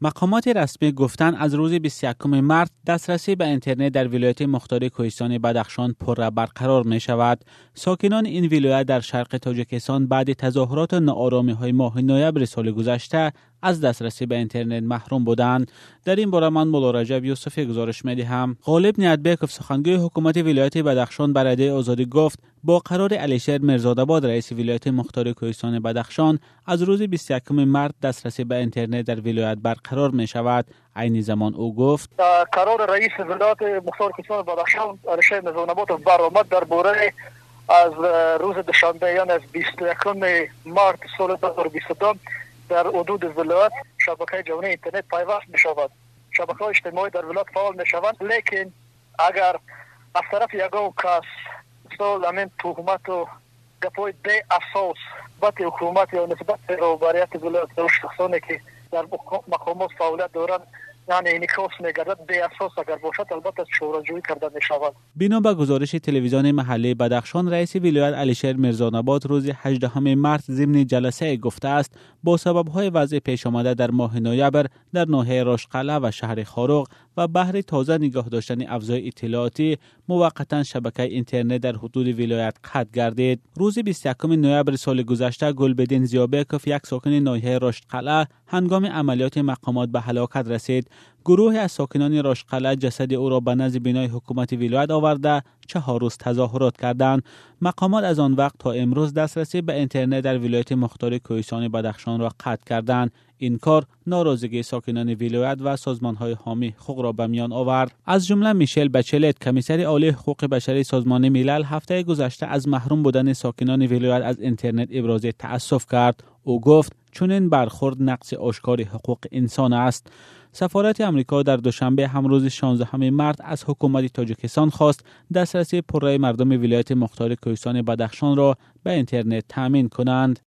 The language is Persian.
مقامات رسمی گفتن از روز 21 مارس دسترسی به اینترنت در ولایت مختار کوهستان بدخشان پر برقرار می شود. ساکنان این ولایت در شرق تاجیکستان بعد تظاهرات و ناآرامی های ماه نوامبر سال گذشته از دسترسی به اینترنت محروم بودند. در این باره من مولا رجب یوسفی گزارش هم غالب نیتبکف سخنگوی حکومت ولایت بدخشان برده آزادی گفت با قرار علیشیر مرزادآباد رئیس ولایت مختار کوهستان بدخشان از روز 21 مارس دسترسی به اینترنت در ولایت برقرار می شود عین زمان او گفت. قرار رئیس ولایت مختار کوهستان بدخشان علیشیر مرزادآباد برآمد در باره از روز دوشنبه یعنی از 21 مارس سال 2022 дар ҳудуди вилоят шабакаи ҷавонии интернет пайваст мешавад. Шабакаҳои иҷтимоӣ дар вилоят фаъол мешаванд лекин агар аз тарафи ягон кас сол ҳамин туҳмату гапҳои беасос нисбати ҳукумат ё нисбати робарияти вилоят шахсоне ки дар мақомот фаъолият доранд یعنی انعکاس میگردد به اساس اگر باشد البته شوراجویی کرده می شود بنا به گزارش تلویزیون محلی بدخشان رئیس ولایت علیشیر مرزانآباد روز 18 مارس ضمن جلسه گفته است با سبب های وضع پیش آمده در ماه نوامبر در ناحیه راشقله و شهر خاروق و بهر تازه نگاه داشتن افزای اطلاعاتی موقتا شبکه اینترنت در حدود ولایت قطع گردید. روز 21 نوامبر سال گذشته گلبدین زیابکوف یک ساکن ناحیه راشقله هنگام عملیات مقامات به هلاکت رسید. گروه از ساکنان راشقله جسد او را به نزد بینای حکومت ولایت آورده چهار روز تظاهرات کردند. مقامات از آن وقت تا امروز دسترسی به اینترنت در ولایت مختار کوهستان بدخشان را قطع کردند. این کار ناراضگی ساکنان ولایت و سازمان های حامی حقوق را به میان آورد. از جمله میشل بچلت کمیسر عالی حقوق بشری سازمان ملل هفته گذشته از محروم بودن ساکنان ولایت از اینترنت ابراز تاسف کرد. او گفت چون این برخورد نقص آشکار حقوق انسان است. سفارت امریکا در دوشنبه همروز 16 مارس از حکومت تاجیکستان خواست دسترسی پررای مردم ولایت مختار کوهستان بدخشان را به اینترنت تامین کنند.